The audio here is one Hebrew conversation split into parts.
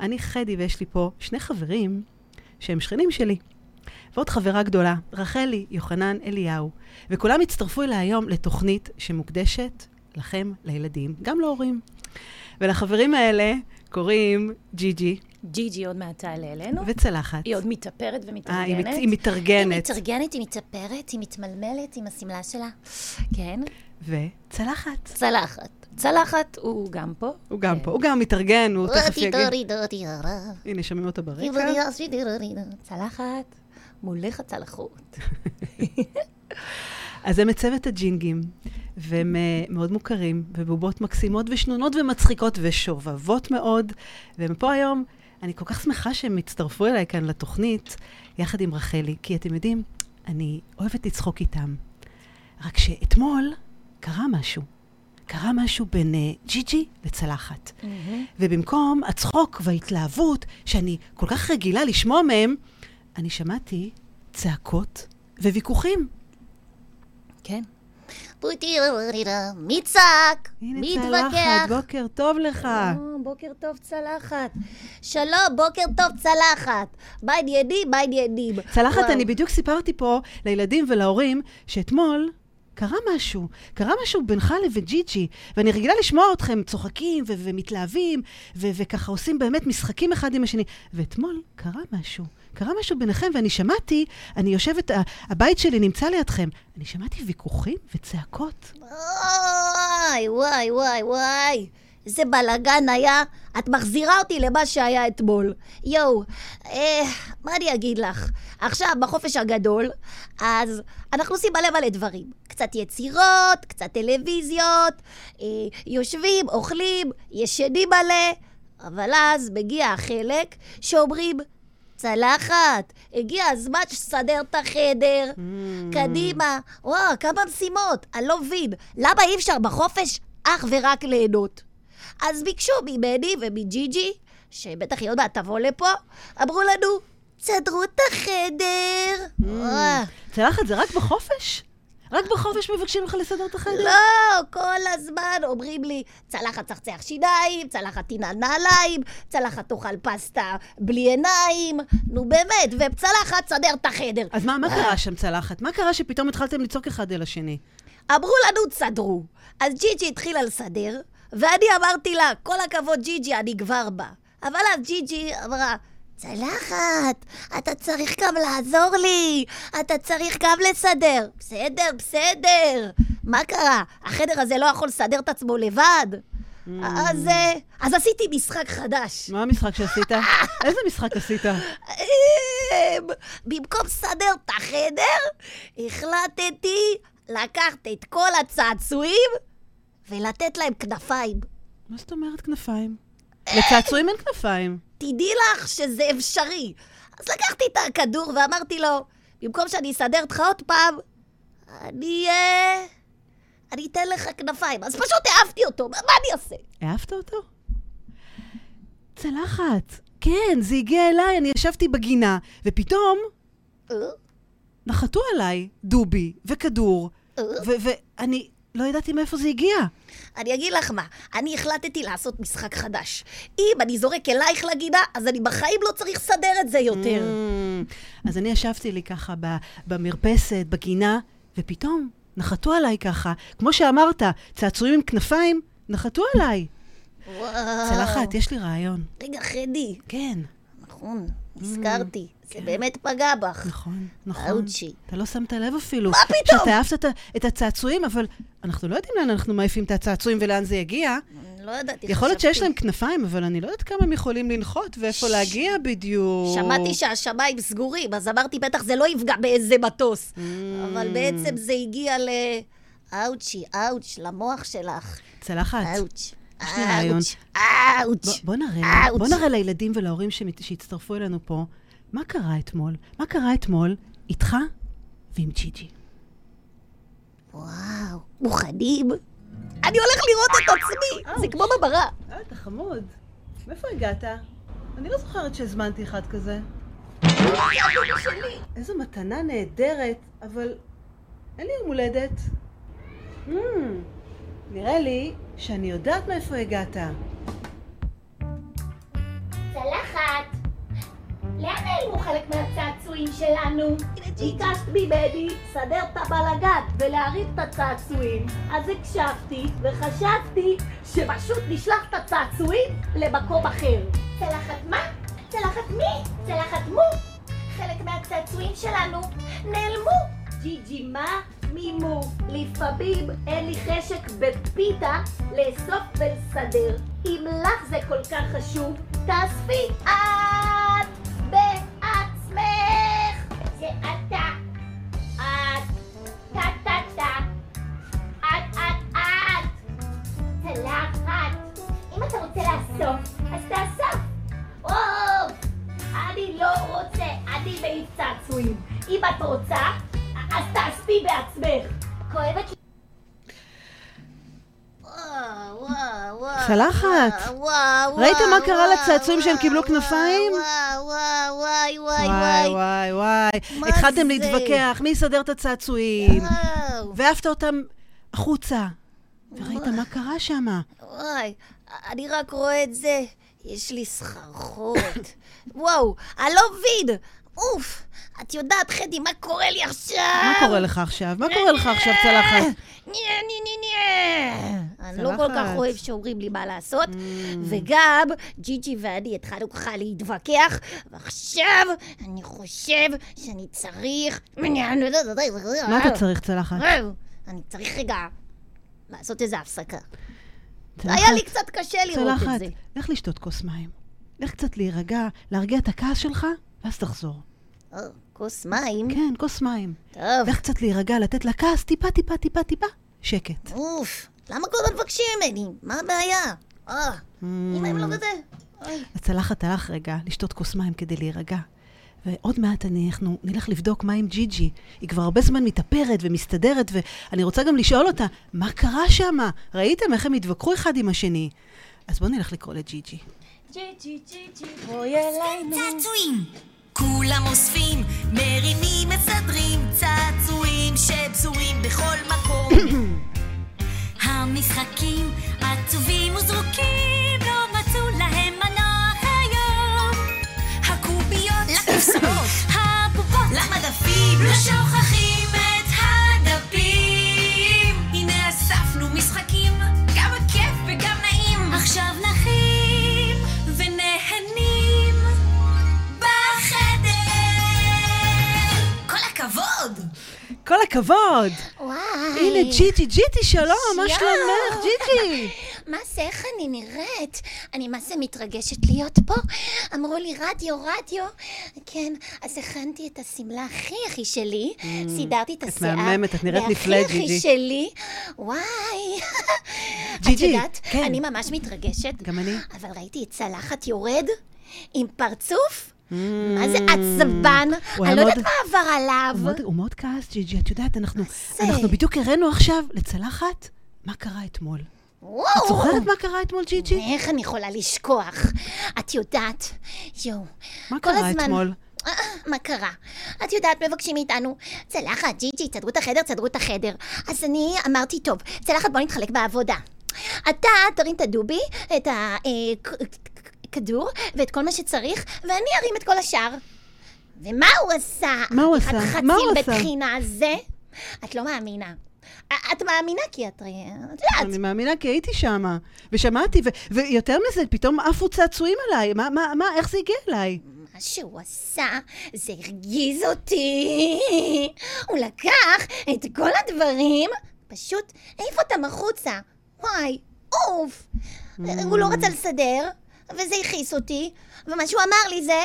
אני חדי ויש לי פה שני חברים שהם שכנים שלי. ועוד חברה גדולה, רחלי יוחנן אליהו. וכולם הצטרפו אליי היום לתוכנית שמוקדשת לכם, לילדים, גם להורים. ולחברים האלה קוראים ג'יג'י. ג'יג'י עוד מעט תעלה אלינו. וצלחת. היא עוד מתאפרת ומתארגנת. אה, היא, מת, היא מתארגנת. היא מתארגנת, היא מתאפרת, היא מתמלמלת עם השמלה שלה. כן. וצלחת. צלחת. צלחת הוא גם פה. הוא גם כן. פה, הוא גם מתארגן, הוא תכף יגיד. הנה, שומעים אותו ברקע. צלחת, מולך הצלחות. אז הם מצוות הג'ינגים, והם אה, מאוד מוכרים, ובובות מקסימות ושנונות ומצחיקות ושובבות מאוד, והם פה היום. אני כל כך שמחה שהם הצטרפו אליי כאן לתוכנית, יחד עם רחלי, כי אתם יודעים, אני אוהבת לצחוק איתם. רק שאתמול קרה משהו. קרה משהו בין uh, ג'יג'י לצלחת. ובמקום הצחוק וההתלהבות, שאני כל כך רגילה לשמוע מהם, אני שמעתי צעקות וויכוחים. כן. מי צעק? הנה מי צלחת, התווכח? בוקר טוב לך. אה, בוקר טוב, צלחת. שלום, בוקר טוב צלחת. מה עניינים? מה עניינים? צלחת, וואו. אני בדיוק סיפרתי פה לילדים ולהורים שאתמול קרה משהו. קרה משהו בינך לבין ג'יג'י, ואני רגילה לשמוע אתכם צוחקים ו- ומתלהבים, ו- וככה עושים באמת משחקים אחד עם השני. ואתמול קרה משהו. קרה משהו ביניכם, ואני שמעתי, אני יושבת, הבית שלי נמצא לידכם, אני שמעתי ויכוחים וצעקות. וואי, וואי, וואי, וואי. איזה בלאגן היה. את מחזירה אותי למה שהיה אתמול. יואו, אה, מה אני אגיד לך? עכשיו, בחופש הגדול, אז אנחנו עושים מלא מלא דברים. קצת יצירות, קצת טלוויזיות, אה, יושבים, אוכלים, ישנים מלא, אבל אז מגיע החלק שאומרים, צלחת, הגיע הזמן שתסדר את החדר. קדימה. וואו, כמה משימות. אני לא מבין. למה אי אפשר בחופש אך ורק ליהנות? אז ביקשו ממני ומג'יג'י, שבטח היא עוד מעט תבוא לפה, אמרו לנו, תסדרו את החדר. צלחת, זה רק בחופש? רק בחופש מבקשים לך לסדר את החדר? לא, כל הזמן אומרים לי, צלחת צחצח שיניים, צלחת תנעל נעליים, צלחת תאכל פסטה בלי עיניים, נו באמת, וצלחת תסדר את החדר. אז מה, מה קרה שם, צלחת? מה קרה שפתאום התחלתם לצעוק אחד אל השני? אמרו לנו, תסדרו. אז ג'יג'י התחילה לסדר, ואני אמרתי לה, כל הכבוד ג'יג'י, אני כבר בא. אבל אז ג'יג'י אמרה, צלחת, אתה צריך גם לעזור לי, אתה צריך גם לסדר. בסדר, בסדר. מה קרה? החדר הזה לא יכול לסדר את עצמו לבד? אז, אה, אז עשיתי משחק חדש. מה המשחק שעשית? איזה משחק עשית? אמ, במקום לסדר את החדר, החלטתי לקחת את כל הצעצועים ולתת להם כנפיים. מה זאת אומרת כנפיים? לצעצועים אין כנפיים. תדעי לך שזה אפשרי. אז לקחתי את הכדור ואמרתי לו, במקום שאני אסדר אותך עוד פעם, אני... אה, אני אתן לך כנפיים. אז פשוט העפתי אותו, מה מה אני אעשה? העפת אותו? צלחת. כן, זה הגיע אליי, אני ישבתי בגינה, ופתאום אה? נחתו עליי דובי וכדור, אה? ואני לא ידעתי מאיפה זה הגיע. אני אגיד לך מה, אני החלטתי לעשות משחק חדש. אם אני זורק אלייך לגינה, אז אני בחיים לא צריך לסדר את זה יותר. Mm, אז אני ישבתי לי ככה ב- במרפסת, בגינה, ופתאום נחתו עליי ככה. כמו שאמרת, צעצועים עם כנפיים, נחתו עליי. וואו. צלחת, יש לי רעיון. רגע, חדי. כן, נכון, נזכרתי. זה באמת פגע בך. נכון, נכון. אאוצ'י. אתה לא שמת לב אפילו. מה פתאום? שאתה אהבת את הצעצועים, אבל אנחנו לא יודעים לאן אנחנו מעיפים את הצעצועים ולאן זה יגיע. לא ידעתי, יכול להיות שיש. להם כנפיים, אבל אני לא יודעת כמה הם יכולים לנחות ואיפה להגיע בדיוק. שמעתי שהשמיים סגורים, אז אמרתי, בטח זה לא יפגע באיזה מטוס. אבל בעצם זה הגיע ל... אאוצ'י, אאוץ', למוח שלך. צלחת, אאוץ'. יש לי רעיון. אאוץ'. בוא- נראה, לילדים ולהורים שהצטרפו אלינו פה, מה קרה אתמול? מה קרה אתמול איתך ועם ג'יג'י? וואו, מוכנים? אני הולך לראות את עצמי, זה כמו בברה. אה, אתה חמוד. מאיפה הגעת? אני לא זוכרת שהזמנתי אחד כזה. איזו מתנה נהדרת, אבל אין לי יום הולדת. Hmm, נראה לי שאני יודעת מאיפה הגעת. צלחת! לאן נעלמו חלק מהצעצועים שלנו? ביקשת מבני לסדר את הבלגן ולהרים את הצעצועים אז הקשבתי וחשבתי שפשוט נשלח את הצעצועים למקום אחר צלחת מה? צלחת מי? צלחת מו? חלק מהצעצועים שלנו נעלמו ג'י ג'י מה? מימו לפעמים אין לי חשק בפיתה לאסוף ולסדר אם לך זה כל כך חשוב תאספי את צעצועים אם את רוצה אז תאספי בעצמך כואבת לי צלחת. ראית מה קרה לצעצועים שהם קיבלו כנפיים? וואי, וואי, וואי, וואי. וואי, התחלתם? להתווכח, מי יסדר את הצעצועים? והעפת אותם החוצה. וראית מה קרה שם. וואי, אני רק רואה את זה. יש לי סחרחורת. וואו, אני לא מבין. אוף, את יודעת, חדי, מה קורה לי עכשיו? מה קורה לך עכשיו? מה קורה לך עכשיו, צלחת? נה, נה, נה, נה. אני לא כל צלחת. כך אוהב שאומרים לי מה לעשות, Mm. וגם ג'יג'י ואני התחלנו ככה להתווכח, ועכשיו אני חושב שאני צריך... מה אתה צריך, צלחת? אני צריך רגע לעשות איזה הפסקה. צלחת? היה לי קצת קשה לראות את צלחת, זה. לך לשתות כוס מים. לך קצת להירגע, להרגיע את הכעס שלך, ואז תחזור. או, כוס מים? כן, כוס מים. טוב. לך קצת להירגע, לתת לכעס טיפה, טיפה, טיפה, טיפה, שקט. אוף, למה כל הזמן מבקשים ממני? מה הבעיה? אה, אם הם לא כזה... אוי. הצלחת הלך רגע לשתות כוס מים כדי להירגע. ועוד מעט אני, אנחנו נלך לבדוק מה עם ג'יג'י. היא כבר הרבה זמן מתאפרת ומסתדרת, ואני רוצה גם לשאול אותה, מה קרה שם? ראיתם איך הם התווכחו אחד עם השני? אז בואו נלך לקרוא לג'י ג'י ג'י ג'י ג'י בואי אלינו. צעצועים. כולם אוספים, מרימים, מסדרים, צעצועים שפזורים בכל מקום. המשחקים עצובים וזרוקים, לא מצאו להם מנוח היום. הקוביות לקופסאות, הבובות למדפים, לא הכבוד! וואי. הנה ג'יג'י, ג'יטי, שלום, מה. שלומך, ג'יג'י? מה זה, איך אני נראית? אני מה זה מתרגשת להיות פה. אמרו לי רדיו, רדיו. כן, אז הכנתי את השמלה הכי הכי שלי, סידרתי את Mm. את השיער. מהממת, את נראית נפלא, והכי הכי. שלי. וואי. את ג'יג'י, יודעת, כן. אני ממש מתרגשת. גם אני. אבל ראיתי את צלחת יורד עם פרצוף. מה זה עצבן? Mm. אני לא יודעת מה עבר עליו. הוא מאוד- כעס, ג'יג'י, את יודעת, אנחנו? אנחנו בדיוק הראינו עכשיו לצלחת מה קרה אתמול. וואו. את זוכרת מה קרה אתמול, ג'יג'י? איך אני יכולה לשכוח? את יודעת, יואו. מה קרה הזמן- אתמול? אה, מה קרה? את יודעת, מבקשים מאיתנו, צלחת, ג'יג'י, תסדרו את החדר, תסדרו את החדר. אז אני אמרתי, טוב, צלחת, בוא נתחלק בעבודה. אתה תרים את הדובי, את הכדור, ואת כל מה שצריך, ואני ארים את כל השאר. ומה הוא עשה? מה הוא עשה? מה הוא עשה? בבחינה זה? את לא מאמינה. את מאמינה כי את... את יודעת. אני מאמינה כי הייתי שמה, ושמעתי, ו- ויותר מזה, פתאום עפו צעצועים עליי. מה, מה, מה, איך זה הגיע אליי? מה שהוא עשה, זה הרגיז אותי. הוא לקח את כל הדברים, פשוט העיף אותם החוצה. וואי, אוף. הוא לא רצה לסדר, וזה הכעיס אותי, ומה שהוא אמר לי זה,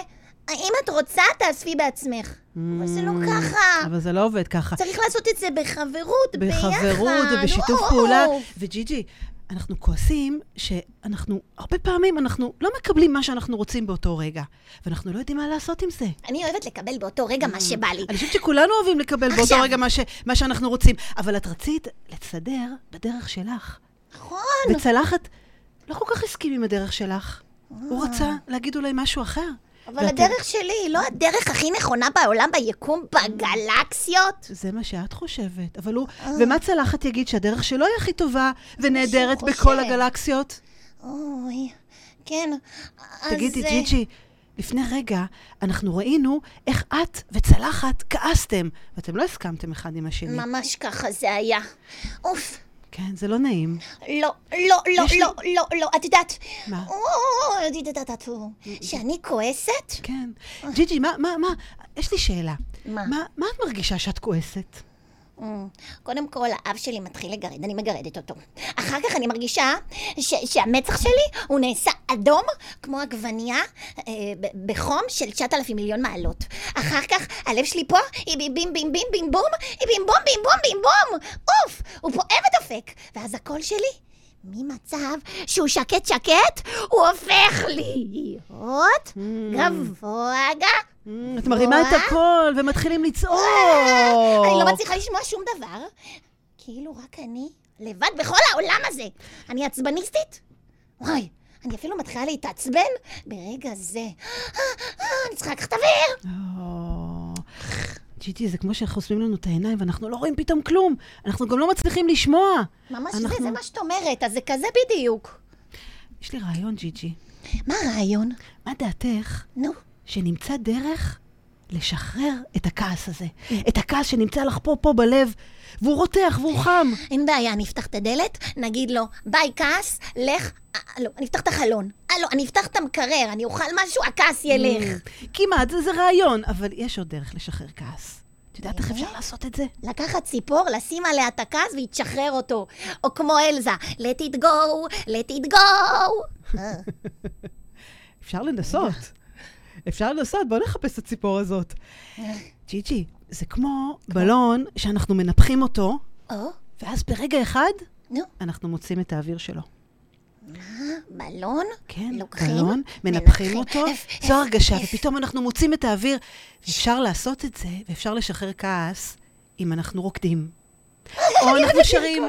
אם את רוצה, תאספי בעצמך. אבל זה לא ככה. אבל זה לא עובד ככה. צריך לעשות את זה בחברות, ביחד. בחברות ובשיתוף. פעולה. וג'יג'י, אנחנו כועסים שאנחנו, הרבה פעמים אנחנו לא מקבלים מה שאנחנו רוצים באותו רגע, ואנחנו לא יודעים מה לעשות עם זה. אני אוהבת לקבל באותו רגע מה שבא לי. אני חושבת שכולנו אוהבים לקבל באותו. רגע מה, ש, מה שאנחנו רוצים, אבל את רצית לסדר בדרך שלך. נכון. וצלחת לא כל כך הסכים עם הדרך שלך. הוא רצה להגיד אולי משהו אחר. אבל ואת- הדרך שלי היא לא הדרך הכי נכונה בעולם, ביקום, בגלקסיות. זה מה שאת חושבת, אבל הוא... ומה צלחת יגיד שהדרך שלו היא הכי טובה ונהדרת. בכל הגלקסיות? אוי, כן. תגידי, אה, ג'יג'י, לפני רגע אנחנו ראינו איך את וצלחת כעסתם, ואתם לא הסכמתם אחד עם השני. ממש ככה זה היה. אוף. כן, זה לא נעים. לא, לא, לא, לא, לא, לא, את יודעת... מה? את יודעת, שאני כועסת? כן. ג'יג'י, מה, מה, מה, יש לי שאלה. מה, מה את מרגישה שאת כועסת? אמ, קודם כל, האב שלי מתחיל לגרד, אני מגרדת אותו. אחר כך אני מרגישה ש- שהמצח שלי הוא נעשה אדום, כמו עגבנייה, אה, ב- בחום של 9,000 מיליון מעלות. אחר כך, הלב שלי פה, היא בי- בים בים בים בים בום, היא בים בום בים בום בים בום! אוף! הוא פועם ודופק. ואז הקול שלי, ממצב שהוא שקט שקט, הוא הופך להיות גבוה גבוה. Mm, את מרימה את. הקול ומתחילים לצעוק. אני לא מצליחה לשמוע שום דבר. כאילו רק אני לבד בכל העולם הזה. אני עצבניסטית? וואי, אני אפילו מתחילה להתעצבן ברגע זה. אה, אה, אני צריכה לקחת אוויר. או, ג'יג'י, זה כמו שחוסמים לנו את העיניים ואנחנו לא רואים פתאום כלום. אנחנו גם לא מצליחים לשמוע. ממש זה, אנחנו- זה מה שאת אומרת, אז זה כזה בדיוק. יש לי רעיון, ג'יג'י. מה הרעיון? מה דעתך נו. שנמצא דרך לשחרר את הכעס הזה? את הכעס שנמצא לך פה, פה בלב, והוא רותח והוא חם. אין בעיה, אני אפתח את הדלת, נגיד לו, ביי כעס, לך... אה, לא, אני אפתח את החלון. אה, לא, אני אפתח את המקרר, אני אוכל משהו, הכעס ילך. כמעט, זה, זה רעיון, אבל יש עוד דרך לשחרר כעס. את יודעת איך אפשר לעשות את זה? לקחת ציפור, לשים עליה את הכעס והיא תשחרר אותו. או כמו אלזה, let it go, let it go. אה, אפשר לנסות. אפשר לנסות, בואו נחפש את הציפור הזאת. ג'יג'י, זה כמו בלון שאנחנו מנפחים אותו, או, ואז ברגע אחד נו, אנחנו מוצאים את האוויר שלו. בלון? כן, לוקחים, בלון, מנפחים. אותו, זו הרגשה. ופתאום אנחנו מוצאים את האוויר. אפשר לעשות את זה, ואפשר לשחרר כעס, אם אנחנו רוקדים. או אנחנו שרים,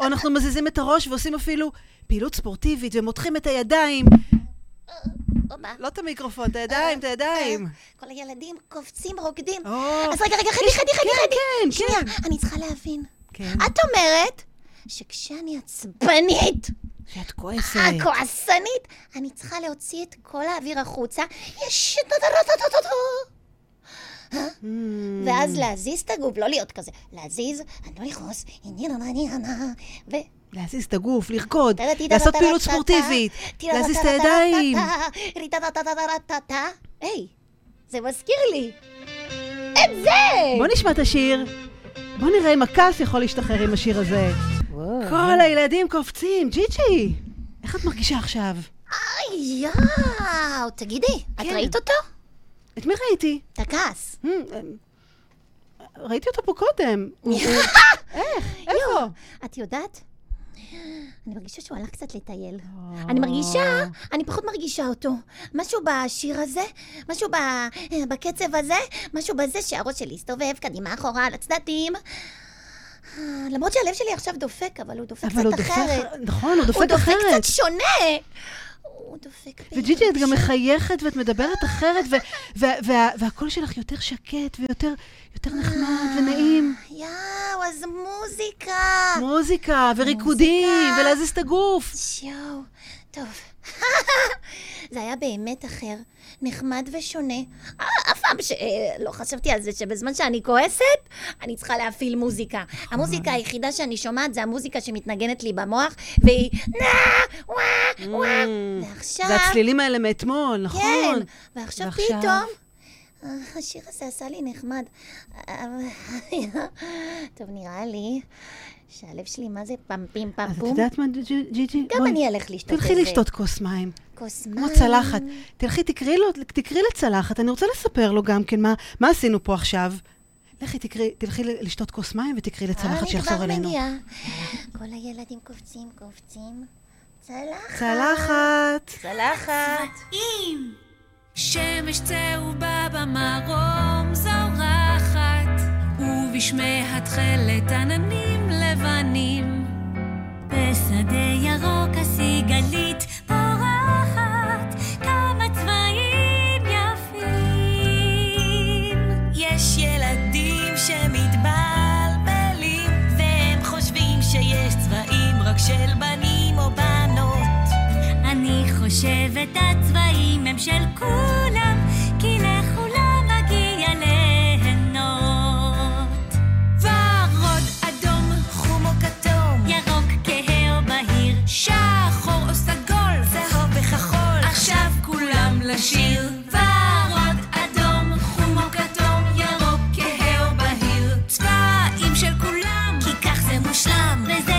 או אנחנו מזיזים את הראש ועושים אפילו פעילות ספורטיבית ומותחים את הידיים. לא את המיקרופון, את הידיים, את הידיים. כל הילדים קופצים, רוקדים. אז רגע, רגע, חדי, יש- חדי, חדי, כן, חדי. כן, שנייה, כן. אני צריכה להבין. כן, את אומרת שכשאני עצבנית, שאת כועסת. הכועסנית, אני צריכה להוציא את כל האוויר החוצה. יש... טו-טו-טו-טו-טו-טו. Mm. ואז להזיז את הגוף, לא להיות כזה, להזיז, אני לא לכעוס, ו... להזיז את הגוף, לרקוד, לעשות פעילות ספורטיבית, להזיז את הידיים. היי, זה מזכיר לי. את זה! בוא נשמע את השיר. בוא נראה אם הכעס יכול להשתחרר עם השיר הזה. כל הילדים קופצים. ג'יג'י, איך את מרגישה עכשיו? אוי, יאו, תגידי, את כן. ראית אותו? את מי ראיתי? את הכעס. Hmm, אמ, ראיתי אותו פה קודם. איך? איפה? את יודעת? אני מרגישה שהוא הלך קצת לטייל. אני מרגישה, אני פחות מרגישה אותו. משהו בשיר הזה, משהו ב- בקצב הזה, משהו בזה שהראש שלי הסתובב קדימה, אחורה, על הצדדים. אה, למרות שהלב שלי עכשיו דופק, אבל הוא דופק אבל הוא קצת דופק, אחרת. נכון, הוא הוא דופק דופק אחרת. קצת שונה. הוא דופק... וג'יג'י, את גם. מחייכת ואת מדברת אחרת, והקול שלך יותר שקט ויותר יותר נחמד ונעים. יואו, אז מוזיקה. מוזיקה וריקודים. ולהזיז את הגוף. יואו, טוב. זה היה באמת אחר, נחמד ושונה. אה, אף פעם שלא חשבתי על זה שבזמן שאני כועסת, אני צריכה להפעיל מוזיקה. המוזיקה היחידה שאני שומעת זה המוזיקה שמתנגנת לי במוח, והיא נה, וואה, וואה. ועכשיו... זה הצלילים האלה מאתמול, נכון? כן, ועכשיו? פתאום... אה, השיר הזה עשה לי נחמד. אה, טוב, נראה לי שהלב שלי מה זה פמפים אז את פמפום. יודעת מה, ג'י- ג'יג'י? גם אני אלך לשתות תלכי איזה לשתות כוס מים, כוס כמו מים. צלחת. תלכי, תקראי לו, תקראי לצלחת, אני רוצה לספר לו גם כן מה, מה עשינו פה עכשיו. לכי, תקראי, תלכי ל- לשתות כוס מים ותקראי לצלחת שיחזור אני אלינו. כבר מגיעה. כל הילדים קופצים, קופצים. צלחת. צלחת. צלחת. עם שמש צהובה במרום זורחת, ובשמי התכלת עננים לבנים. בשדה ירוק הסיגלית של בנים או בנות. אני חושב של כולם, כי לכולם מגיע ליהנות. ורוד, אדום, חום או כתום, ירוק, כהה או בהיר, שחור או סגול, צהוב וכחול, עכשיו כולם לשיר. ורוד, אדום, חום או כתום, ירוק, כהה או בהיר, צבעים של כולם, כי כך זה מושלם, וזהו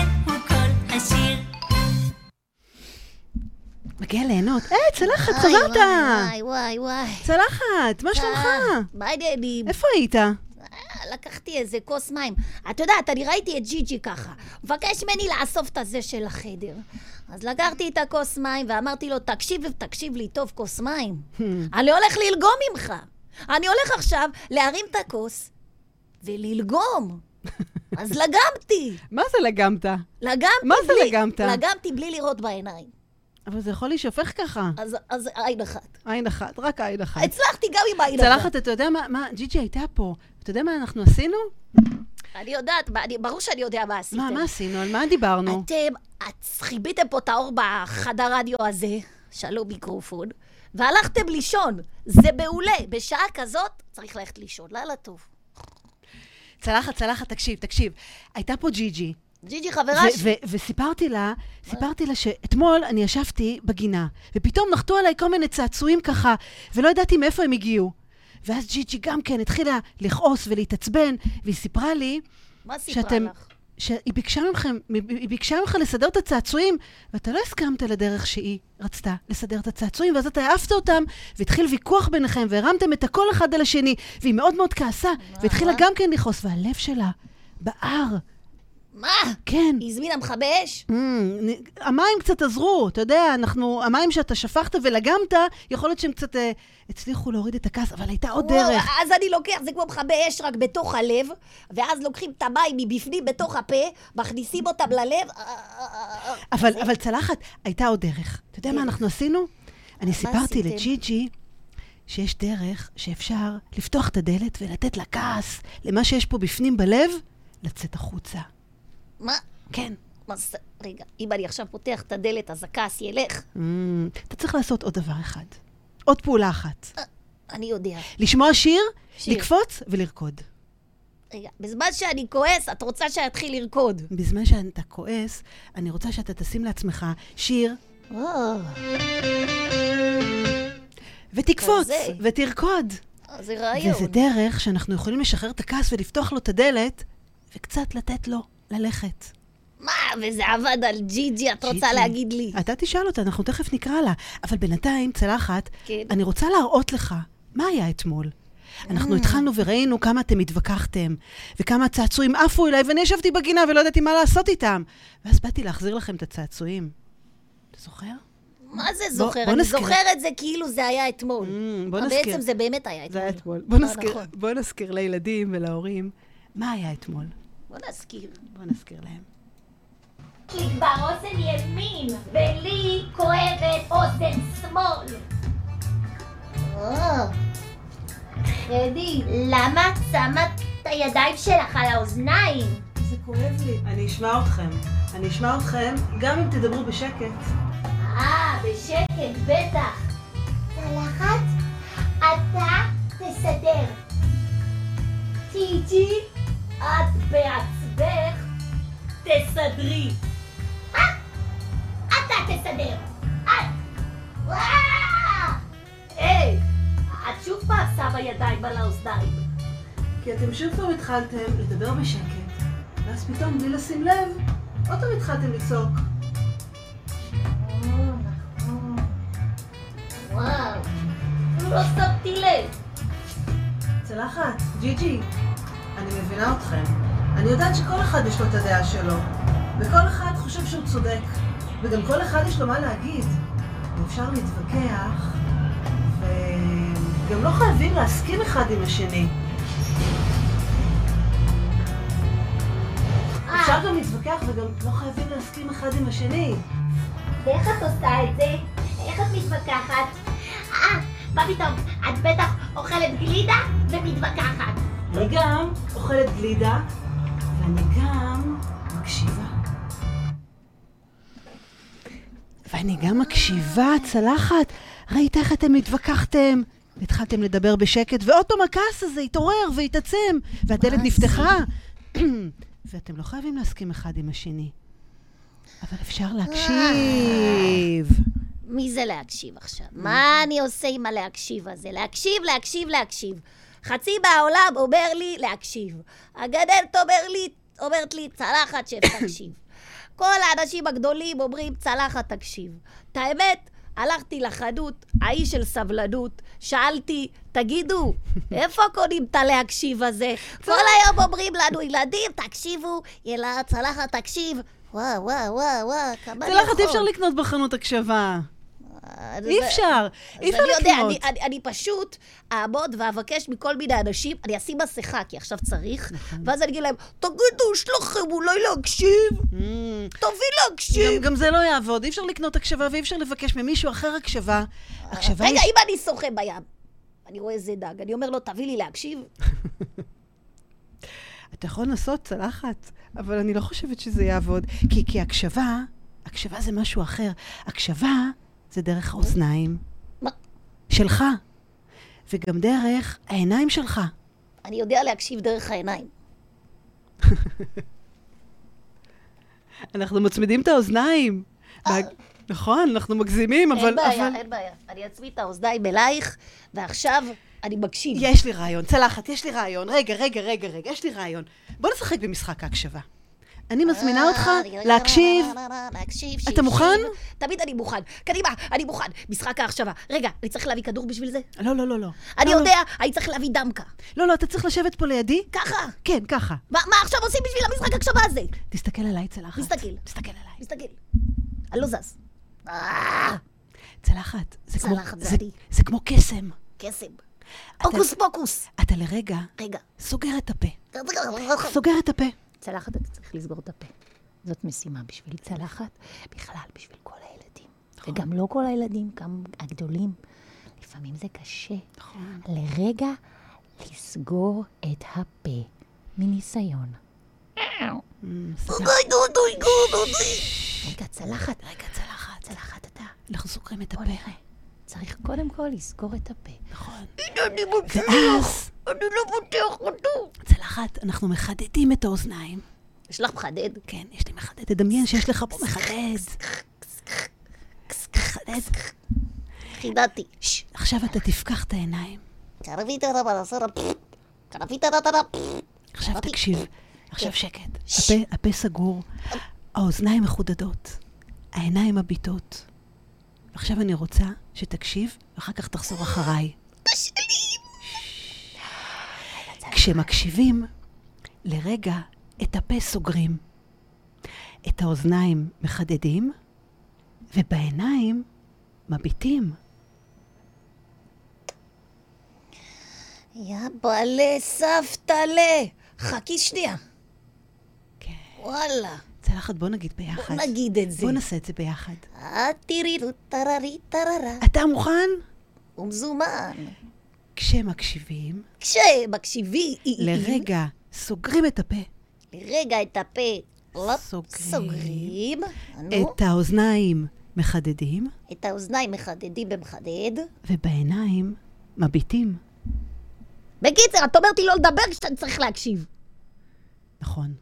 מגיע ליהנות. היי, צלחת, וואי, חזרת! וואי, וואי, וואי. צלחת, מה שלומך? אה, מה העניינים? איפה היית? אה, לקחתי איזה כוס מים. את יודעת, אני ראיתי את ג'יג'י ככה. מבקש ממני לאסוף את הזה של החדר. אז לקחתי את הכוס מים ואמרתי לו, תקשיב, תקשיב לי טוב, כוס מים. אני הולך ללגום ממך. אני הולך עכשיו להרים את הכוס וללגום. אז לגמתי. מה זה לגמת? לגמתי מה זה. לגמת? לגמתי בלי לראות בעיניים. אבל זה יכול להישפך ככה. אז, אז עין אחת. עין אחת, רק עין אחת. הצלחתי גם עם עין אחת. צלחת, אתה יודע מה, מה, ג'יג'י הייתה פה. אתה יודע מה אנחנו עשינו? אני יודעת, מה- אני, ברור שאני יודע מה עשיתם. מה, מה עשינו? על מה דיברנו? אתם, את חיביתם פה את האור בחדר רדיו הזה, שלום מיקרופון, והלכתם לישון. זה מעולה. בשעה כזאת צריך ללכת לישון. לילה טוב. צלחת, צלחת, תקשיב, תקשיב. הייתה פה ג'יג'י. ג'יג'י חברה ו- שלי. ו- וסיפרתי לה, סיפרתי לה שאתמול אני ישבתי בגינה, ופתאום נחתו עליי כל מיני צעצועים ככה, ולא ידעתי מאיפה הם הגיעו. ואז ג'יג'י גם כן התחילה לכעוס ולהתעצבן, והיא סיפרה לי מה סיפרה שאתם, לך? שהיא ביקשה מכם, היא ביקשה ממך לסדר את הצעצועים, ואתה לא הסכמת לדרך שהיא רצתה לסדר את הצעצועים, ואז אתה העפת אותם, והתחיל ויכוח ביניכם, והרמתם את הכל אחד על השני, והיא מאוד מאוד כעסה, והתחילה גם כן לכעוס, והלב שלה בער. מה? כן. היא הזמינה מכבי אש? Mm, המים קצת עזרו, אתה יודע, אנחנו, המים שאתה שפכת ולגמת, יכול להיות שהם קצת אה, הצליחו להוריד את הכעס, אבל הייתה עוד וואו, דרך. אז אני לוקח, זה כמו מכבי אש רק בתוך הלב, ואז לוקחים את המים מבפנים בתוך הפה, מכניסים אותם ללב. אבל, אבל צלחת, הייתה עוד דרך. אתה יודע מה אנחנו עשינו? אני סיפרתי? לג'יג'י שיש דרך שאפשר לפתוח את הדלת ולתת לכעס, למה שיש פה בפנים בלב, לצאת החוצה. מה? כן. מה זה? רגע, אם אני עכשיו פותח את הדלת, אז הכעס ילך? Mm, אתה צריך לעשות עוד דבר אחד. עוד פעולה אחת. אני יודע. לשמוע שיר, שיר. לקפוץ ולרקוד. רגע, בזמן שאני כועס, את רוצה שאתחיל לרקוד. בזמן שאתה כועס, אני רוצה שאתה תשים לעצמך שיר אה, ותקפוץ כזה. ותרקוד. זה רעיון. וזה דרך שאנחנו יכולים לשחרר את הכעס ולפתוח לו את הדלת, וקצת לתת לו ללכת. מה, וזה עבד על ג'יג'י, את רוצה. להגיד לי. אתה תשאל אותה, אנחנו תכף נקרא לה. אבל בינתיים, צלחת, כן. אני רוצה להראות לך מה היה אתמול. אנחנו Mm. התחלנו וראינו כמה אתם התווכחתם, וכמה הצעצועים עפו אליי, ואני ישבתי בגינה ולא ידעתי מה לעשות איתם. ואז באתי להחזיר לכם את הצעצועים. אתה זוכר? מה זה זוכר? בוא אני נזכיר. זוכר את זה כאילו זה היה אתמול. Mm, בוא נזכיר. בעצם זה באמת היה זה היה אתמול. אתמול. בוא אה, נזכיר, נכון. בוא נזכיר לילדים ולהורים מה היה אתמול. בוא נזכיר. בוא נזכיר להם. לי כבר אוזן ימין, ולי כואבת אוזן שמאל. חדי, למה את שמה את הידיים שלך על האוזניים? זה כואב לי. אני אשמע אתכם. אני אשמע אתכם גם אם תדברו בשקט. אה, בשקט, בטח. צלחת, אתה תסדר. טיג'י, את בעצמך תסדרי. אה, אתה תסדר. את. וואו! היי, את שוב פעם שמה ידיים על האוזניים. כי אתם שוב פעם התחלתם לדבר בשקט, ואז פתאום, בלי לשים לב, עוד פעם התחלתם לצעוק. וואו, לא שמתי לב. צלחת, ג'יג'י, אני מבינה אתכם. אני יודעת שכל אחד יש לו את הדעה שלו, וכל אחד חושב שהוא צודק, וגם כל אחד יש לו מה להגיד. ואפשר להתווכח, וגם לא חייבים להסכים אחד עם השני. אפשר גם להתווכח וגם לא חייבים להסכים אחד עם השני. ואיך את עושה את זה? איך את מתווכחת? אה, מה פתאום? את בטח אוכלת גלידה ומתווכחת. אני גם אוכלת גלידה, ואני גם מקשיבה. ואני גם מקשיבה, צלחת. ראית איך אתם התווכחתם? והתחלתם לדבר בשקט, ועוד פעם הכעס הזה התעורר והתעצם, והדלת נפתחה. ואתם לא חייבים להסכים אחד עם השני. אבל אפשר להקשיב. מי זה להקשיב עכשיו? מה אני עושה עם הלהקשיב הזה? להקשיב, להקשיב, להקשיב. חצי מהעולם אומר לי להקשיב. הגננת אומר לי, אומרת לי, צלחת שתקשיב. כל האנשים הגדולים אומרים, צלחת תקשיב. את האמת, הלכתי לחנות, האיש של סבלנות, שאלתי, תגידו, איפה קונים את הלהקשיב הזה? כל היום אומרים לנו, ילדים, תקשיבו, ילד, צלחת תקשיב. וואו, וואו, וואו, וואו, כמה אני צלחת, אי אפשר. לקנות בחנות הקשבה. אי אפשר. אי אפשר אני יודע, לקנות. אני, אני, אני פשוט אעמוד ואבקש מכל מיני אנשים, אני אשים מסכה, כי עכשיו צריך, נכון. ואז אני אגיד להם, תגידו, יש לכם אולי להקשיב? Mm. תביא גם, להקשיב. גם זה לא יעבוד, אי אפשר לקנות הקשבה ואי אפשר לבקש ממישהו אחר הקשבה. הקשבה רגע, היא... אם אני שוחה בים, אני רואה איזה דג, אני אומר לו, תביא לי להקשיב. אתה יכול לנסות צלחת, אבל אני לא חושבת שזה יעבוד. כי, כי הקשבה, הקשבה זה משהו אחר. הקשבה זה דרך האוזניים. מה? שלך. וגם דרך העיניים שלך. אני יודע להקשיב דרך העיניים. אנחנו מצמידים את האוזניים. וה- נכון, אנחנו מגזימים, אבל... אה. אין בעיה, אבל... אין בעיה. אני אצמיד את האוזניים אלייך, ועכשיו אני מקשיב. יש לי רעיון, צלחת, יש לי רעיון. רגע, רגע, רגע, רגע, יש לי רעיון. בוא נשחק במשחק ההקשבה. אני מזמינה אה, אותך להקשיב. להקשיב, אתה מוכן? תמיד אני מוכן. קדימה, אני מוכן. משחק ההחשבה. רגע, אני צריך להביא כדור בשביל זה? לא, לא, לא, לא. אני לא, יודע, אני צריך להביא דמקה. לא, לא, אתה צריך לשבת פה לידי. ככה. כן, ככה. מה עכשיו עושים בשביל המשחק ההקשבה הזה? תסתכל עליי, צלחת. מסתכל. תסתכל עליי. מסתכל. אני לא זז. אה, צלחת. צלחת, זה זה- אני. זה כמו קסם. קסם. הוקוס פוקוס. אתה לרגע רגע. סוגר את הפה. סוגר את הפה. צלחת, אתה צריך לסגור את הפה. זאת משימה בשביל צלחת, בכלל בשביל כל הילדים. וגם לא כל הילדים, גם הגדולים. לפעמים זה קשה. נכון. לרגע לסגור את הפה מניסיון. רגע, צלחת. רגע, צלחת. צלחת אתה. אנחנו סוגרים את הפה. צריך קודם כל לסגור את הפה. נכון. ואז, אני לא פותח אותו. צלחת, אנחנו מחדדים את האוזניים. יש לך מחדד? כן, יש לי מחדד. תדמיין שיש לך פה מחדד. מחדד. חידדתי. עכשיו אתה תפקח את העיניים. עכשיו תקשיב. עכשיו שקט. הפה, סגור, האוזניים מחודדות, העיניים מביטות. עכשיו אני רוצה שתקשיב, ואחר כך תחזור אחריי. כשמקשיבים, לרגע את הפה סוגרים, את האוזניים מחדדים, ובעיניים מביטים. יא בעלה סבתלה. חכי שנייה. כן. וואלה. צלחת, בוא נגיד ביחד. בוא נגיד את זה. בוא נעשה את זה ביחד. אה, תירירו טררי טררה. אתה מוכן? ומזומן. כשמקשיבים, כשמקשיבי, לרגע סוגרים את הפה, לרגע את הפה, סוגרים. סוגרים, את האוזניים מחדדים, את האוזניים מחדדים במחדד. ובעיניים מביטים. בקיצר, את אומרת לי לא לדבר כשאתה צריך להקשיב. נכון.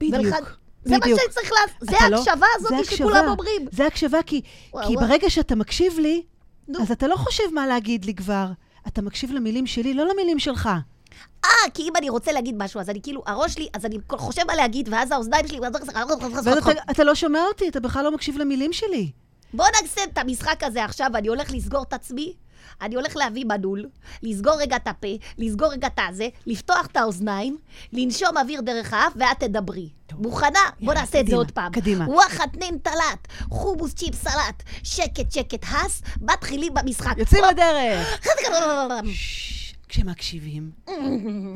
בדיוק. זה מה בדיוק. שאני צריך לעשות, זה לא- ההקשבה זה הזאת. שכולם אומרים. זה הקשבה, כי, וואו, כי וואו. ברגע שאתה מקשיב לי, נו. אז אתה לא חושב מה להגיד לי כבר. אתה מקשיב למילים שלי, לא למילים שלך. אה, כי אם אני רוצה להגיד משהו, אז אני כאילו, הראש שלי, אז אני חושב מה להגיד, ואז האוזניים שלי... ואז אתה, אתה לא שומע אותי, אתה בכלל לא מקשיב למילים שלי. בוא נעשה את המשחק הזה עכשיו, אני הולך לסגור את עצמי, אני הולך להביא מנעול, לסגור רגע את הפה, לסגור רגע את הזה, לפתוח את האוזניים, לנשום אוויר דרך האף, ואת תדברי. מוכנה? בוא נעשה את זה עוד פעם. קדימה. וואחד נין טלט, חומוס צ'יפ סלט, שקט שקט הס, מתחילים במשחק. יוצאים לדרך. כשמקשיבים,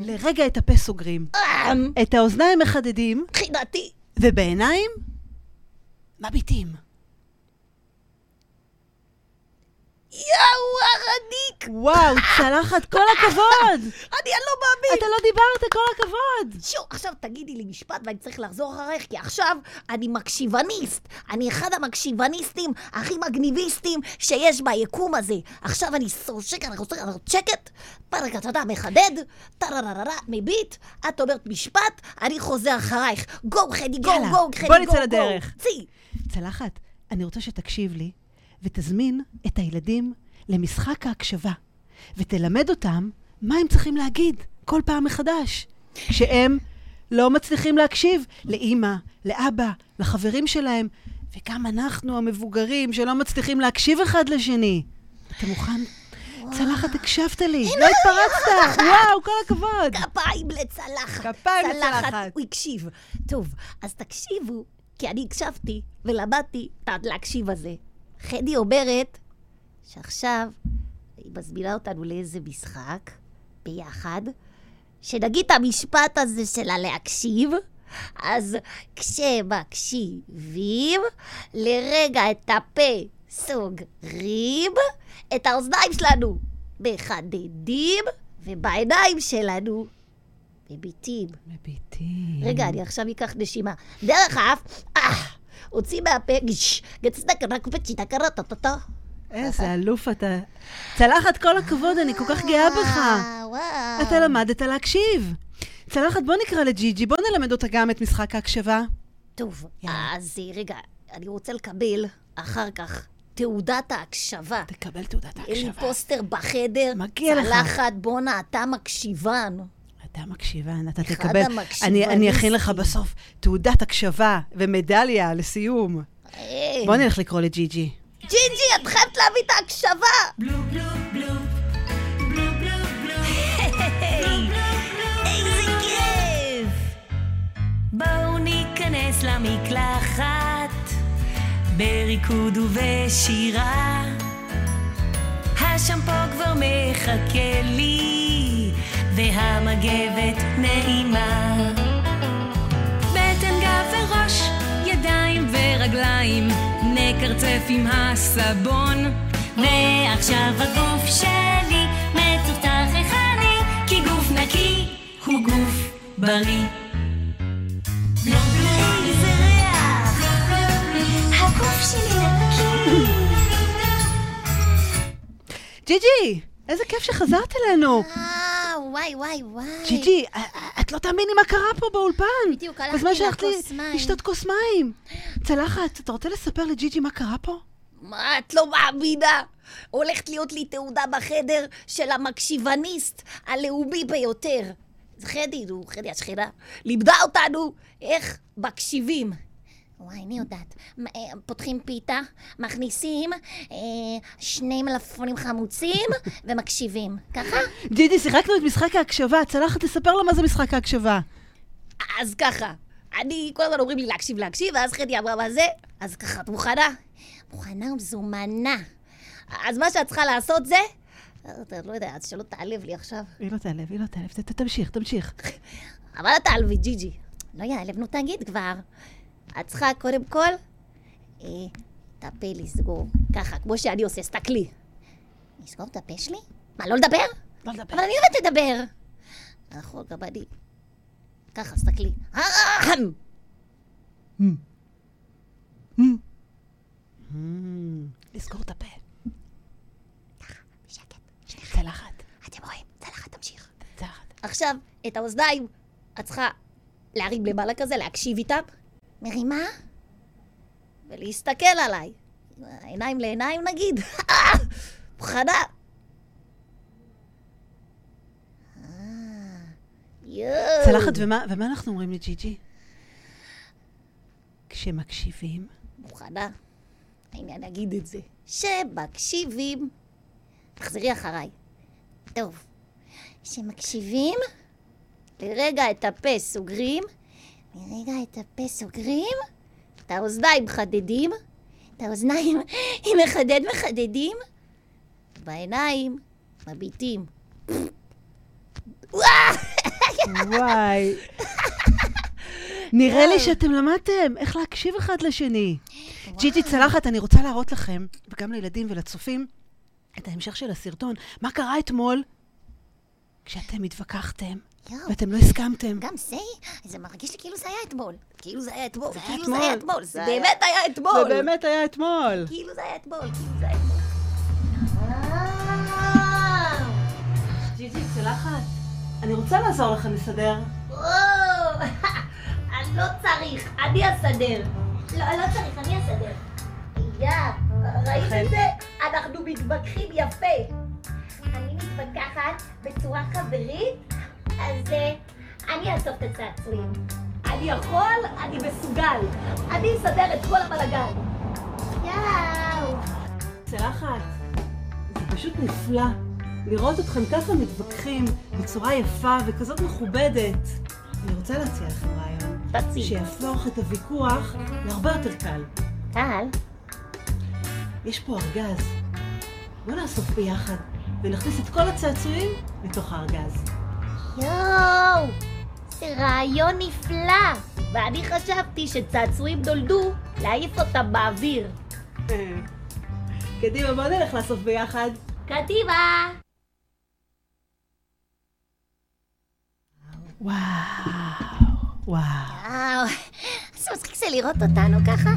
לרגע את הפה סוגרים, את האוזניים מחדדים, חינתי. ובעיניים מביטים. יואו, הרניק! וואו, צלחת, כל הכבוד! אני אני לא מאמין! אתה לא דיברת, כל הכבוד! שו, עכשיו תגידי לי משפט ואני צריך לחזור אחרייך, כי עכשיו אני מקשיבניסט. אני אחד המקשיבניסטים הכי מגניביסטים שיש ביקום הזה. עכשיו אני שקט, אני רוצה לעשות שקט, פרק, אתה יודע, מחדד, טררררה, מביט, את אומרת משפט, אני חוזר אחרייך. גו, חדי, גו, יאללה, גו, חדי, בוא גו, נצא גו. לדרך. צי. צלחת, אני רוצה שתקשיב לי ותזמין את הילדים למשחק ההקשבה, ותלמד אותם מה הם צריכים להגיד כל פעם מחדש, כשהם לא מצליחים להקשיב לאימא, לאבא, לחברים שלהם, וגם אנחנו המבוגרים שלא מצליחים להקשיב אחד לשני. אתה מוכן? צלחת, הקשבת לי, לא התפרצת, וואו, כל הכבוד. כפיים לצלחת. כפיים לצלחת. הוא הקשיב. טוב, אז תקשיבו, כי אני הקשבתי ולמדתי את הלהקשיב הזה. חדי אומרת שעכשיו היא מזמינה אותנו לאיזה משחק ביחד, שנגיד את המשפט הזה של הלהקשיב, אז כשמקשיבים, לרגע את הפה סוגרים, את האוזניים שלנו מחדדים, ובעיניים שלנו מביטים. מביטים. רגע, אני עכשיו אקח נשימה. דרך האף, אה, הוציא מהפה, גש, גצדק, רק פצ'יטה קרטטטה. איזה אלוף אתה. צלחת, כל הכבוד, אני כל כך גאה בך. אתה למדת להקשיב. צלחת, בוא נקרא לג'יג'י, בוא נלמד אותה גם את משחק ההקשבה. טוב. אז אה, רגע, אני רוצה לקבל אחר כך תעודת ההקשבה. תקבל תעודת אין לי ההקשבה. פוסטר בחדר. מגיע לך. צלחת, בואנה, אתה מקשיבן. אתה מקשיבן, אתה אחד תקבל. אני, אני אכין לך. בסוף תעודת הקשבה ומדליה לסיום. אה, בוא נלך לקרוא לג'יג'י. ג'יג'י, את חייבת להביא את ההקשבה! בואו ניכנס למקלחת בריקוד ובשירה השמפו כבר מחכה לי והמגבת נעימה בטן גב וראש, ידיים ורגליים נקרצף עם הסבון ועכשיו הגוף שלי מצוחצח איך אני כי גוף נקי הוא גוף בריא נקי! ג'יג'י, איזה כיף שחזרת אלינו. וואי, וואי, וואי. ג'יג'י, את לא תאמיני מה קרה פה באולפן. בדיוק, הלכתי בזמן לכוס מים. לשתות כוס מים. צלחת, אתה רוצה לספר לג'יג'י מה קרה פה? מה, את לא מאמינה? הולכת להיות לי תעודה בחדר של המקשיבניסט הלאומי ביותר. זה חדי, נו, חדי השכנה, לימדה אותנו איך מקשיבים. וואי, אני יודעת. אה, פותחים פיתה, מכניסים אה, שני מלפפונים חמוצים ומקשיבים. ככה? ג'יג'י, שיחקנו את משחק ההקשבה. צלחת, תספר לה מה זה משחק ההקשבה. אז ככה, אני, כל הזמן אומרים לי להקשיב, להקשיב, ואז חדי אמרה מה זה, אז ככה, את מוכנה? מוכנה ומזומנה. אז מה שאת צריכה לעשות זה, לא יודע, אז שלא תעלב לי עכשיו. היא לא תעלב, היא לא תעלב. תמשיך, תמשיך. אבל אל תעלבי, ג'יג'י. לא יעלב, נו תגיד כבר. את צריכה קודם כל, אה, את הפה לסגור. ככה, כמו שאני עושה, סתכלי. לסגור את הפה שלי? מה, לא לדבר? לא לדבר. אבל אני אוהבת לדבר. נכון, גם אני. ככה, סתכלי. אהם! לסגור את הפה. צלחת. אתם רואים? צלחת, תמשיך. צלחת. עכשיו, את האוזניים את צריכה להרים למעלה כזה, להקשיב איתם. מרימה? ולהסתכל עליי. עיניים לעיניים נגיד. מוכנה? אה. צלחת, ומה ומה אנחנו אומרים לג'יג'י? כשמקשיבים, מוכנה? הנה, אני אגיד את זה. שמקשיבים. תחזרי אחריי. טוב. שמקשיבים, לרגע את הפה סוגרים, לרגע את הפה סוגרים, את האוזניים מחדדים, את האוזניים מחדד מחדדים, בעיניים מביטים. וואי. נראה לי שאתם למדתם איך להקשיב אחד לשני. ג'יג'י צלחת, אני רוצה להראות לכם, וגם לילדים ולצופים, את ההמשך של הסרטון. מה קרה אתמול? כשאתם התווכחתם, יואו, ואתם לא הסכמתם. גם זה, זה מרגיש לי כאילו זה היה אתמול. כאילו זה היה אתמול, זה היה כאילו אתמול. זה היה אתמול, זה באמת היה אתמול. זה באמת היה אתמול. כאילו זה היה אתמול, כאילו זה היה אתמול. ג'יג'י, צלחת. אני רוצה לעזור לכם לסדר. וואו, אני לא צריך, אני אסדר. לא, לא צריך, אני אסדר. יא, ראית את זה? אנחנו מתווכחים יפה. אני מתווכחת בצורה חברית, אז אני אאסוף את הצעצועים. אני יכול, אני מסוגל. אני אסדר את כל הבלגן. יאו. צלחת, זה פשוט נפלא לראות אתכם ככה מתווכחים בצורה יפה וכזאת מכובדת. אני רוצה להציע לכם רעיון, תציג. שיהפוך את הוויכוח להרבה יותר קל. קל. יש פה ארגז. בואו נאסוף ביחד ונכניס את כל הצעצועים לתוך הארגז. יואו, זה רעיון נפלא. ואני חשבתי שצעצועים נולדו להעיף אותם באוויר. קדימה, בואו נלך לאסוף ביחד. קדימה! וואו, וואו. וואו, איזה מצחיק זה לראות אותנו ככה.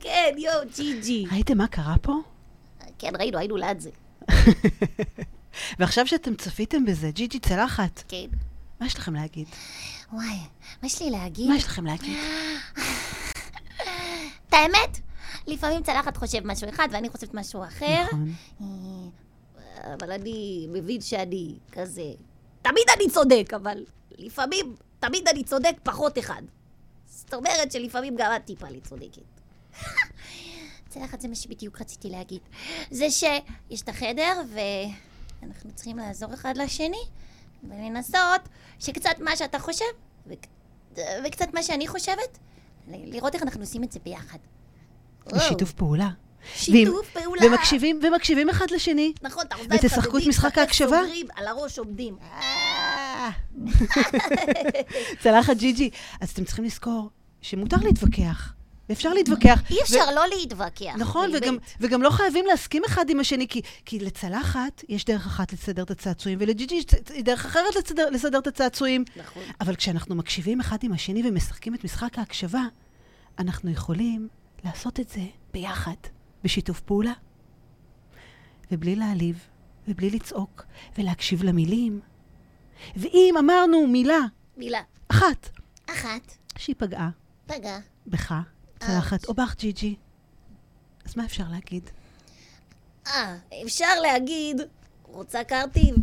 כן, יואו, ג'י ג'י. ראיתם מה קרה פה? כן, ראינו, היינו ליד זה. ועכשיו שאתם צפיתם בזה, ג'יג'י צלחת, כן. מה יש לכם להגיד? וואי, מה יש לי להגיד? מה יש לכם להגיד? את האמת, לפעמים צלחת חושב משהו אחד ואני חושבת משהו אחר. נכון. אה, אבל אני מבין שאני כזה... תמיד אני צודק, אבל לפעמים, תמיד אני צודק פחות אחד. זאת אומרת שלפעמים גם את טיפה לי צודקת. צלחת זה מה שבדיוק רציתי להגיד. זה שיש את החדר ואנחנו צריכים לעזור אחד לשני ולנסות שקצת מה שאתה חושב וק- וקצת מה שאני חושבת, ל- לראות איך אנחנו עושים את זה ביחד. בשיתוף פעולה. שיתוף פעולה. ומקשיבים, ומקשיבים אחד לשני. נכון, את האוזניים ותשחקו את משחק ההקשבה? סוגרים, על הראש עומדים. צלחת ג'יג'י. אז אתם צריכים לזכור שמותר להתווכח, ואפשר להתווכח. אי ו- אפשר לא להתווכח. נכון. וגם, וגם לא חייבים להסכים אחד עם השני, כי, כי לצלחת יש דרך אחת לסדר את הצעצועים, ולג'יג'י יש דרך אחרת לסדר, לסדר את הצעצועים. נכון. אבל כשאנחנו מקשיבים אחד עם השני ומשחקים את משחק ההקשבה, אנחנו יכולים לעשות את זה ביחד, בשיתוף פעולה. ובלי להעליב, ובלי לצעוק, ולהקשיב למילים. ואם אמרנו מילה מילה. אחת אחת, שהיא פגעה פגע. בך, צלחת, או בך, ג'יג'י, אז מה אפשר להגיד? אה, אפשר להגיד, רוצה קרטיב.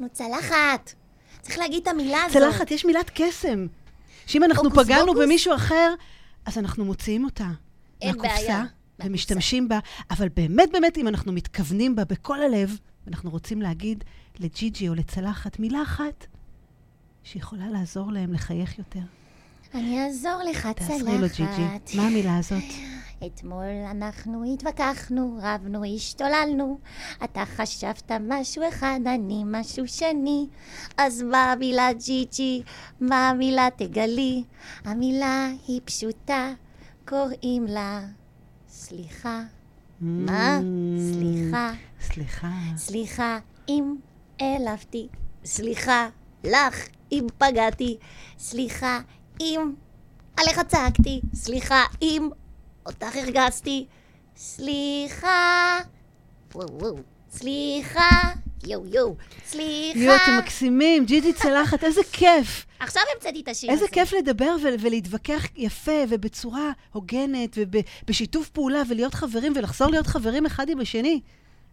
נו, צלחת. צריך להגיד את המילה הזאת. צלחת, יש מילת קסם. שאם אנחנו פגענו? במישהו אחר, אז אנחנו מוציאים אותה אין בעיה. ומשתמשים בה, אבל באמת באמת, אם אנחנו מתכוונים בה בכל הלב, ואנחנו רוצים להגיד לג'יג'י או לצלחת מילה אחת, שיכולה לעזור להם לחייך יותר. אני אעזור לך, תעזרי לו, ג'יג'י. צלחת. מה המילה הזאת? אתמול אנחנו התווכחנו, רבנו, השתוללנו. אתה חשבת משהו אחד, אני משהו שני. אז מה המילה ג'יג'י? מה המילה תגלי? המילה היא פשוטה, קוראים לה סליחה. מה? Mm, סליחה. סליחה. סליחה אם העלבתי. סליחה לך אם פגעתי. סליחה אם עליך צעקתי. סליחה אם אותך הרגזתי. סליחה. וואו וואו. סליחה. יואו יואו. סליחה. יואו, אתם מקסימים, ג'יג'י צלחת, איזה כיף. עכשיו המצאתי את השיר איזה הזה. כיף לדבר ו- ולהתווכח יפה ובצורה הוגנת ובשיתוף פעולה ולהיות חברים ולחזור להיות חברים אחד עם השני.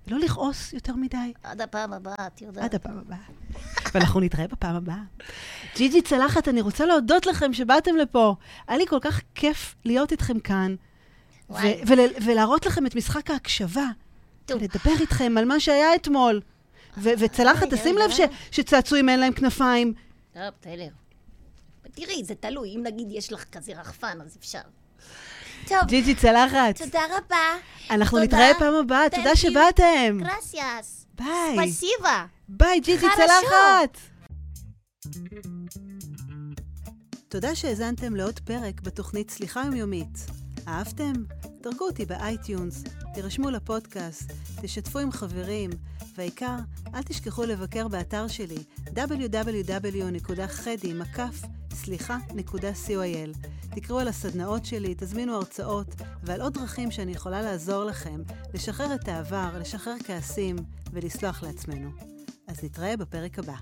לא לכעוס יותר מדי עד הפעם הבאה, את יודעת. עד הפעם הבאה. ואנחנו נתראה בפעם הבאה. ג'יג'י צלחת, אני רוצה להודות לכם שבאתם לפה. היה לי כל כך כיף להיות איתכם כאן. ולהראות לכם את משחק ההקשבה. ולדבר איתכם על מה שהיה אתמול. ו- וצלחת, תשים לב. שצעצועים אין להם כנפיים. טוב, בסדר. תראי, זה תלוי. אם נגיד יש לך כזה רחפן, אז אפשר. טוב, ג'יג'י צלחת. תודה רבה. אנחנו. נתראה פעם הבאה, תודה. שבאתם. Gracias. ביי. Спасибо. ביי, ג'יג'י. צלחת. תודה שהאזנתם לעוד פרק בתוכנית סליחה יומיומית. אהבתם? דרגו אותי ב iTunes, תירשמו לפודקאסט, תשתפו עם חברים, והעיקר, אל תשכחו לבקר באתר שלי www.חדי.co.il. תקראו על הסדנאות שלי, תזמינו הרצאות ועל עוד דרכים שאני יכולה לעזור לכם לשחרר את העבר, לשחרר כעסים ולסלוח לעצמנו. אז נתראה בפרק הבא.